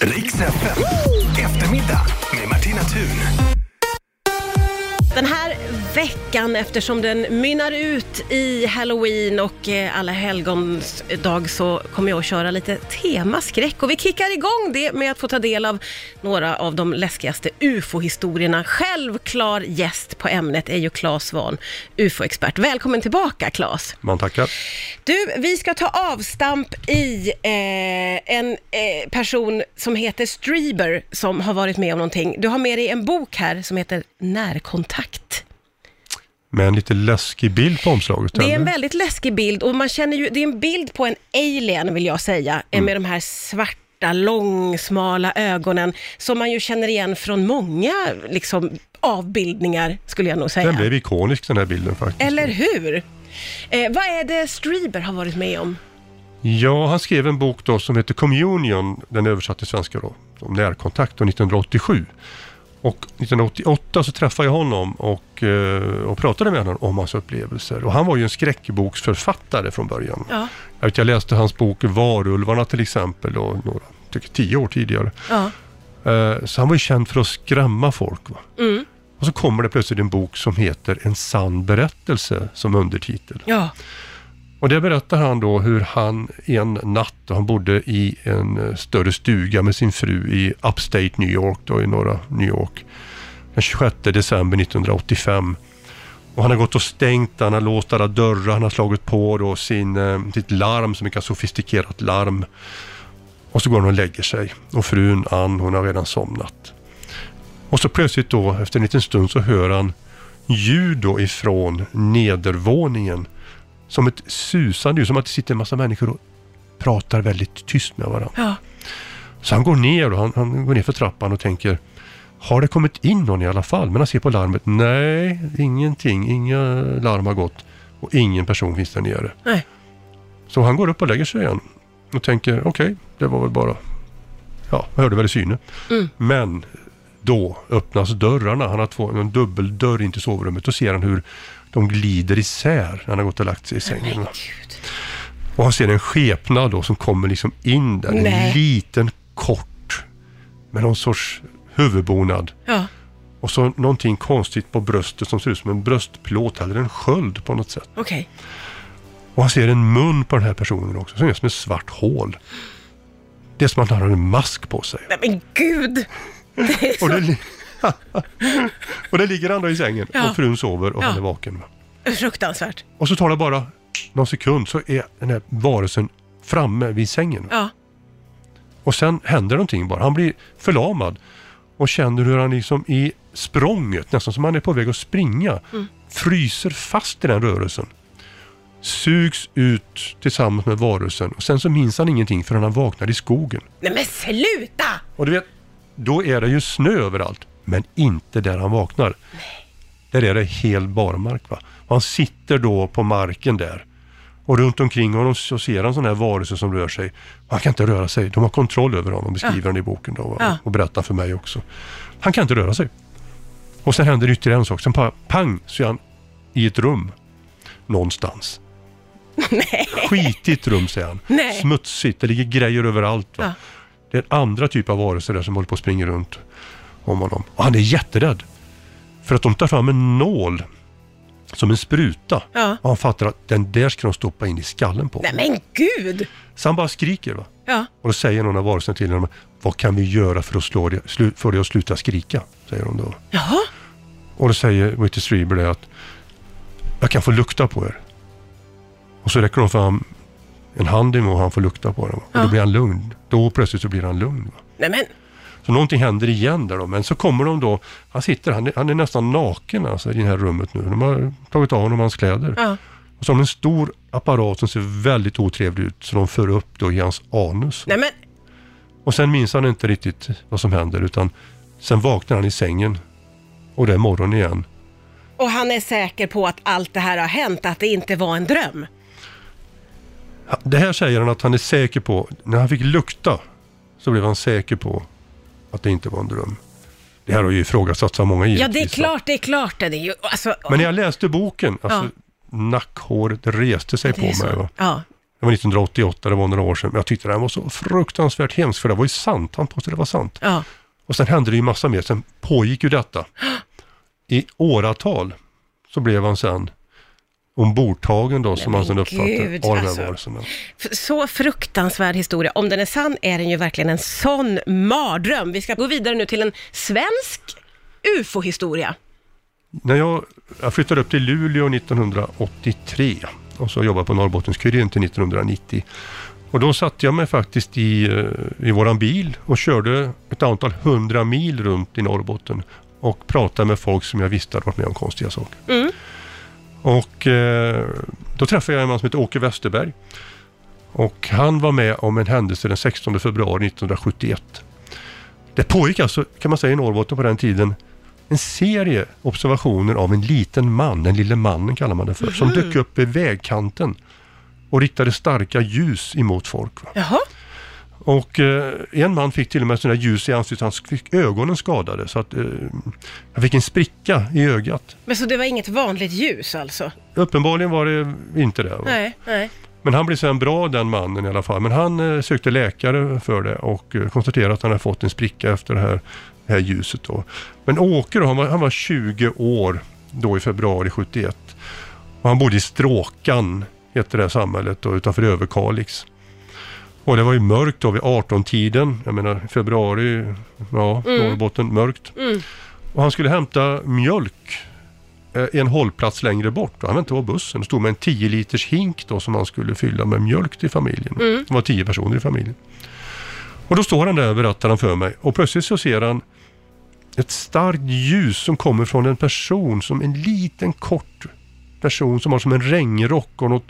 Riks FM. Eftermiddag med Martina Thun. Den här veckan, eftersom den mynnar ut i Halloween och eh, alla helgons dag så kommer jag att köra lite temaskräck och vi kickar igång det med att få ta del av några av de läskigaste UFO-historierna. Självklar gäst på ämnet är ju Claes Svahn, UFO-expert. Välkommen tillbaka Claes! Man tackar. Du, vi ska ta avstamp i eh, en eh, person som heter Streber som har varit med om någonting. Du har med dig en bok här som heter Närkontakt. Med en lite läskig bild på omslaget. Det är en eller? väldigt läskig bild och man känner ju, det är en bild på en alien vill jag säga, Mm. med de här svarta, långsmala ögonen som man ju känner igen från många liksom, avbildningar skulle jag nog säga. Den blev ikonisk den här bilden faktiskt. Eller hur? Eh, vad är det Streber har varit med om? Ja, han skrev en bok då som heter Communion, den översatt till svenska då, om närkontakt då, 1987. Och 1988 så träffade jag honom och, eh, och pratade med honom om hans upplevelser. Och han var ju en skräckboksförfattare från början. Ja. Jag, vet, jag läste hans bok Varulvarna till exempel, då, några, tycker tio år tidigare. Ja. Eh, Så han var ju känd för att skrämma folk. Va? Mm. Och så kommer det plötsligt en bok som heter En sann berättelse som undertitel. Ja. Och där berättar han då hur han en natt, han bodde i en eh, större stuga med sin fru i Upstate New York, då i norra New York. Den 26 december 1985. Och han har gått och stängt, han har låst alla dörrar, han har slagit på då sin, eh, sitt larm, som är ett ganska sofistikerat larm. Och så går han och lägger sig. Och frun Ann, hon har redan somnat. Och så plötsligt då, efter en liten stund, så hör han ljud då ifrån nedervåningen. Som ett susande ljud, som att det sitter en massa människor och pratar väldigt tyst med varandra. Ja. Så han går ner och han, han går ner för trappan och tänker har det kommit in någon i alla fall? Men han ser på larmet. Nej, ingenting. Inga larm har gått. Och ingen person finns där nere. Nej. Så han går upp och lägger sig igen. Och tänker, okej, det var väl bara... Ja, jag hörde väl i syne. Mm. Men då öppnas dörrarna. Han har två, en dubbeldörr in till sovrummet. Då ser han hur de glider isär när han har gått och lagt sig i sängen. Och han ser en skepnad då som kommer liksom in där. Nej. En liten kort med någon sorts huvudbonad. Ja. Och så någonting konstigt på bröstet som ser ut som en bröstplåt eller en sköld på något sätt. Okej. Och han ser en mun på den här personen också som är som ett svart hål. Det är som att han har en mask på sig. Nej men gud! Det Och det, och det ligger han då i sängen Ja. och frun sover och Ja. han är vaken. va. fruktansvärt. Och så tar det bara någon sekund så är den här varelsen framme vid sängen. Ja. Och sen händer någonting bara. Han blir förlamad och känner hur han liksom i språnget, nästan som han är på väg att springa, fryser fast i den rörelsen. Sugs ut tillsammans med varelsen och sen så minns han ingenting förrän han vaknar i skogen. Nej men sluta! Och du vet, då är det ju snö överallt, men inte där han vaknar. Där är det hel barmark. Va? Och han sitter då på marken där. Och runt omkring honom så ser han sådana här varelser som rör sig. Han kan inte röra sig. De har kontroll över honom, beskriver han i boken då. va? Ja. Och berättar för mig också. Han kan inte röra sig. Och sen händer ytterligare en sak. Sen pang så är han i ett rum. Någonstans. Skitigt rum säger han. Nej. Smutsigt. Det ligger grejer överallt. Va? Ja. Det är andra typ av varelser där som håller på att springa runt om honom. Och han är jätterädd. För att de tar fram en nål som en spruta. Ja. Och han fattar att den där ska de stoppa in i skallen på. Nej men gud! Så han bara skriker. Va? Ja. Och då säger någon av varelserna till honom. Vad kan vi göra för att slå dig, slu, få dig att sluta skrika? Säger de då. Jaha. Och då säger Whitty Strieber det att jag kan få lukta på er. Och så räcker de fram en hand emot och han får lukta på den. Och Ja. då blir han lugn. Då plötsligt så blir han lugn. Va? Nej men, Så någonting händer igen där då. Men så kommer de då, han sitter, han är, han är nästan naken alltså, i det här rummet nu. De har tagit av honom hans kläder. ja. Och så har de en stor apparat som ser väldigt otrevlig ut. Så de för upp då i hans anus. Nej men, Och sen minns han inte riktigt vad som händer utan sen vaknar han i sängen. Och det är morgon igen. och han är säker på att allt det här har hänt, att det inte var en dröm. Det här säger han att han är säker på. När han fick lukta så blev han säker på att det inte var en dröm. Det här har ju ifrågasatts av många Ja, givetvis. det är klart, det är klart det. det är ju, alltså, Men när jag läste boken, alltså nackhåret reste sig det på så. mig. Va? Ja. Det var 1988, det var några år sedan. Men jag tyckte den var så fruktansvärt hemskt, för det var ju sant. Han påstod det var sant. Ja. Och sen hände det ju massa mer. Sen pågick ju detta. I åratal så blev han sen ombordtagen då, som sen uppfattade gud, av de här alltså. F- Så fruktansvärd historia. Om den är sann är den ju verkligen en sån mardröm. Vi ska gå vidare nu till en svensk ufo-historia. När jag, jag flyttade upp till Luleå 1983 och så jobbade på Norrbottens-Kuriren till 1990. Och då satte jag mig faktiskt i, eh, i våran bil och körde ett antal hundra mil runt i Norrbotten och pratade med folk som jag visste hade varit med om konstiga saker. Mm. Och eh, då träffade jag en man som heter Åke Westerberg. Och han var med om en händelse den 16 februari 1971. Det pågick alltså, kan man säga i Norrbotten på den tiden, en serie observationer av en liten man, den lille mannen kallar man det för, som dök upp vid vägkanten och riktade starka ljus emot folk. Va? Jaha, Och eh, en man fick till och med sådana ljus i ansiktet, han fick ögonen skadade så att eh, han fick en spricka i ögat. men så det var inget vanligt ljus alltså? Uppenbarligen var det inte det. Va? Nej, nej. Men han blev sen bra den mannen i alla fall. Men han eh, sökte läkare för det och eh, konstaterade att han hade fått en spricka efter det här, det här ljuset. Då. Men Åke då, han var, han var 20 år då i februari 71. Och han bodde i Stråkan, heter det här samhället då, utanför Överkalix. Och det var ju mörkt då vid 18-tiden. Jag menar februari, ja, Norrbotten, mörkt. Mm. Och han skulle hämta mjölk eh, en hållplats längre bort. Och han väntade på bussen. Det stod med en 10 liters hink då som han skulle fylla med mjölk till familjen. Det var 10 personer i familjen. Och då står han där, berättar han för mig. Och plötsligt så ser han ett starkt ljus som kommer från en person som en liten kort person som har som en regnrock och något,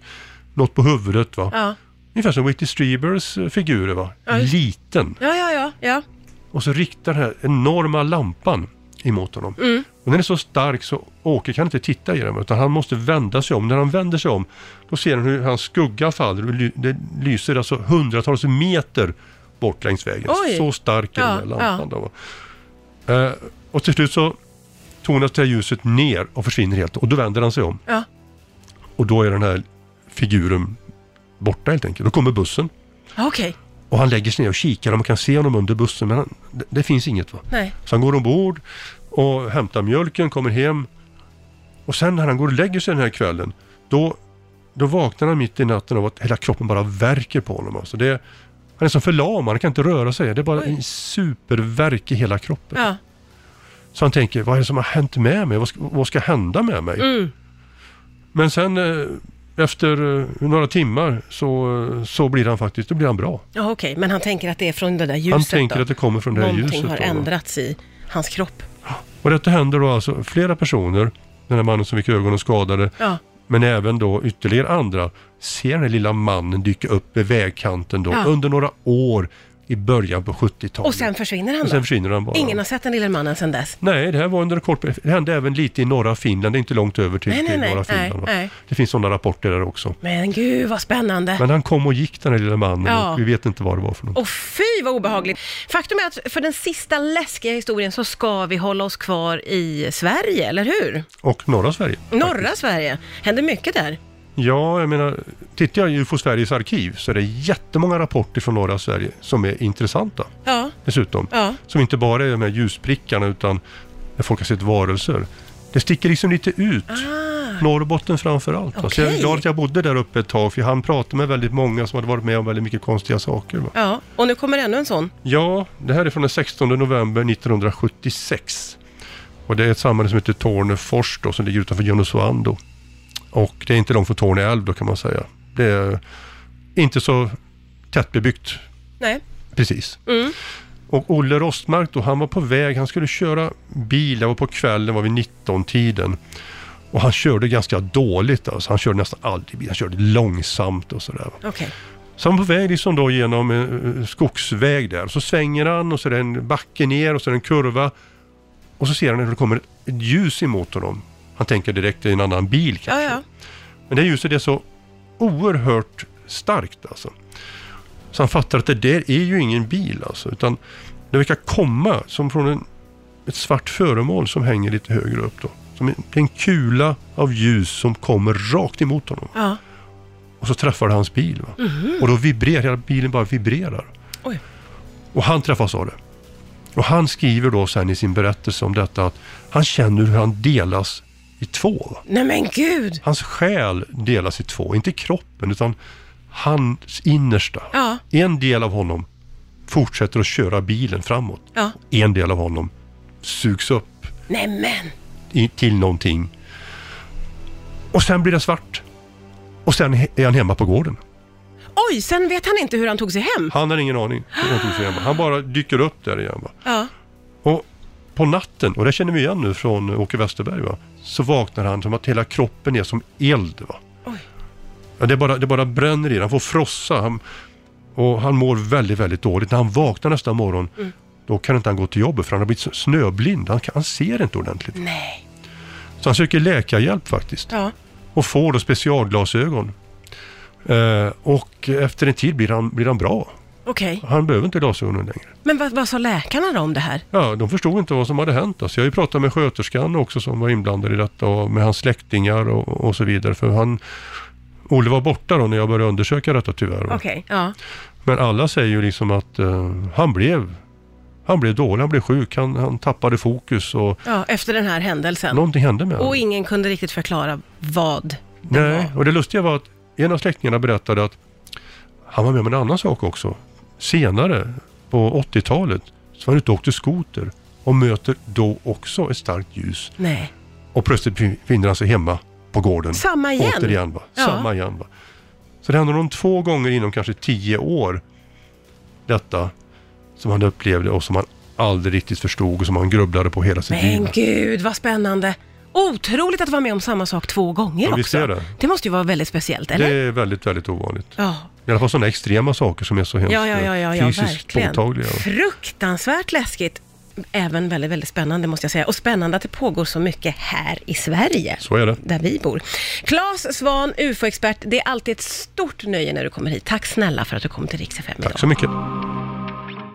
något på huvudet. Va? Ja, Ungefär som Whitney Strieber's eh, figurer. Va? Ja, just- Liten. ja, ja, ja. ja. Och så riktar den här enorma lampan emot honom. Mm. Och den är så stark så Åke kan inte titta i den utan han måste vända sig om. När han vänder sig om då ser han hur hans skugga faller och det lyser alltså hundratals meter bort längs vägen. Oj. Så stark är Ja, den här lampan. Då. Eh, och till slut så tonas det här ljuset ner och försvinner helt och då vänder han sig om. ja. Och då är den här figuren borta helt enkelt. Då kommer bussen Okej, och han lägger sig ner och kikar och man kan se honom under bussen men han, det, det finns inget. va. nej. Så han går ombord och hämtar mjölken, kommer hem. Och sen när han går och lägger sig den här kvällen, då, då vaknar han mitt i natten av att hela kroppen bara värker på honom. Alltså det, han är som förlamad, han kan inte röra sig. Det är bara Oj. en supervärk i hela kroppen. Ja. Så han tänker, vad är det som har hänt med mig? Vad ska, vad ska hända med mig? Mm. Men sen eh, efter eh, några timmar så, eh, så blir han faktiskt, då blir han bra. Ja, okej, men han tänker att det är från det där ljuset Han tänker då. att det kommer från det Någonting ljuset. har då, va? ändrats i hans kropp. Och detta händer då alltså flera personer, den här mannen som fick ögonen skadade, Ja, men även då ytterligare andra, ser den lilla mannen dyka upp vid vägkanten då Ja. under några år i början på 70-talet. och sen försvinner han Och då? sen försvinner han bara. Ingen har sett den lille mannen sedan dess? Nej, det här var under kort Det hände även lite i norra Finland, det är inte långt över till, Nej, till nej, norra nej, Finland. nej. Det finns sådana rapporter där också. Men gud vad spännande! Men han kom och gick den här lilla mannen Ja. och vi vet inte vad det var för något. Och fy vad obehagligt! Faktum är att för den sista läskiga historien så ska vi hålla oss kvar i Sverige, eller hur? Och norra Sverige. Norra Sverige. Händer mycket där. Ja, jag menar, tittar jag i UFO Sveriges arkiv så är det jättemånga rapporter från norra Sverige som är intressanta Ja, dessutom. ja. Som inte bara är de här ljusprickarna utan när folk har sett varelser. Det sticker liksom lite ut. Ah, Norrbotten framför allt. va. Så jag är glad att jag bodde där uppe ett tag för han pratade med väldigt många som hade varit med om väldigt mycket konstiga saker. Va? ja. Och nu kommer ännu en sån. Ja, det här är från den 16 november 1976. Och det är ett samhälle som heter Tornefors då, som ligger utanför Junosuando. Och det är inte långt från Torne älv då kan man säga. Det är inte så tättbebyggt Nej. precis. Mm. Och Olle Rostmark då, han var på väg, han skulle köra bil, det var på kvällen, var vid 19-tiden. Och han körde ganska dåligt alltså. Han körde nästan aldrig bil, han körde långsamt och sådär. Okej. Så han var på väg liksom då genom en skogsväg där. Så svänger han och så är det en backe ner och så är det en kurva. Och så ser han att det kommer ett ljus emot honom. Han tänker direkt är en annan bil kanske. Ja, ja. Men det ljuset är så oerhört starkt alltså. Så han fattar att det där är ju ingen bil alltså. Utan det verkar komma som från en, ett svart föremål som hänger lite högre upp då. Som en, en kula av ljus som kommer rakt emot honom. Ja. och så träffar det hans bil. Va? Och då vibrerar, hela bilen bara vibrerar. Oj. Och han träffas av det. Och han skriver då sen i sin berättelse om detta att han känner hur han delas i två. Nej men gud! Hans själ delas i två, inte kroppen utan hans innersta. Ja. En del av honom fortsätter att köra bilen framåt. Ja. En del av honom sugs upp Nej men! i, till någonting. Och sen blir det svart. Och sen är han hemma på gården. Oj, sen vet han inte hur han tog sig hem. Han har ingen aning hur han tog sig hemma. Han bara dyker upp där igen. Ja. Och på natten, och det känner vi igen nu från Åke Westerberg, va? så vaknar han som att hela kroppen är som eld. Va? Ja, det, bara, det bara bränner i Han får frossa. Han, och han mår väldigt, väldigt dåligt. När han vaknar nästa morgon, Mm. då kan inte han gå till jobbet för han har blivit snöblind. Han, han ser inte ordentligt. Nej. Så han söker läkarhjälp faktiskt. Ja. Och får då specialglasögon. Eh, och efter en tid blir han, blir han bra. Okej. Han behöver inte glasögonen längre. Men vad, vad sa läkarna då om det här? Ja, de förstod inte vad som hade hänt. Alltså, jag har ju pratat med sköterskan också som var inblandad i detta och med hans släktingar och, och så vidare. För han, Olle var borta då när jag började undersöka detta tyvärr. Okej, ja. Men alla säger ju liksom att eh, han blev han blev dålig, han blev sjuk, han, han tappade fokus och Ja, efter den här händelsen. någonting hände med Och honom. ingen kunde riktigt förklara vad det Nej, var. och det lustiga var att en av släktingarna berättade att han var med om en annan sak också. Senare, på 80-talet, så var han ute och åkte skoter och möter då också ett starkt ljus. Nej. Och plötsligt befinner han sig hemma på gården. Samma igen? Återigen va? Ja. Samma igen va? Så det hände honom två gånger inom kanske tio år. Detta som han upplevde och som han aldrig riktigt förstod och som han grubblade på hela sitt liv. Men gud, vad spännande. Otroligt att vara med om samma sak två gånger Ja, också. det. det måste ju vara väldigt speciellt, Det eller? är väldigt, väldigt ovanligt. Ja. I alla fall sådana extrema saker som är så hemskt Ja, ja, ja, ja, ja fysiskt verkligen. påtagliga. Fruktansvärt läskigt. Även väldigt, väldigt spännande måste jag säga. Och spännande att det pågår så mycket här i Sverige. Så är det. Där vi bor. Claes Svan, UFO-expert. Det är alltid ett stort nöje när du kommer hit. Tack snälla för att du kom till Rix FM idag. Tack så mycket.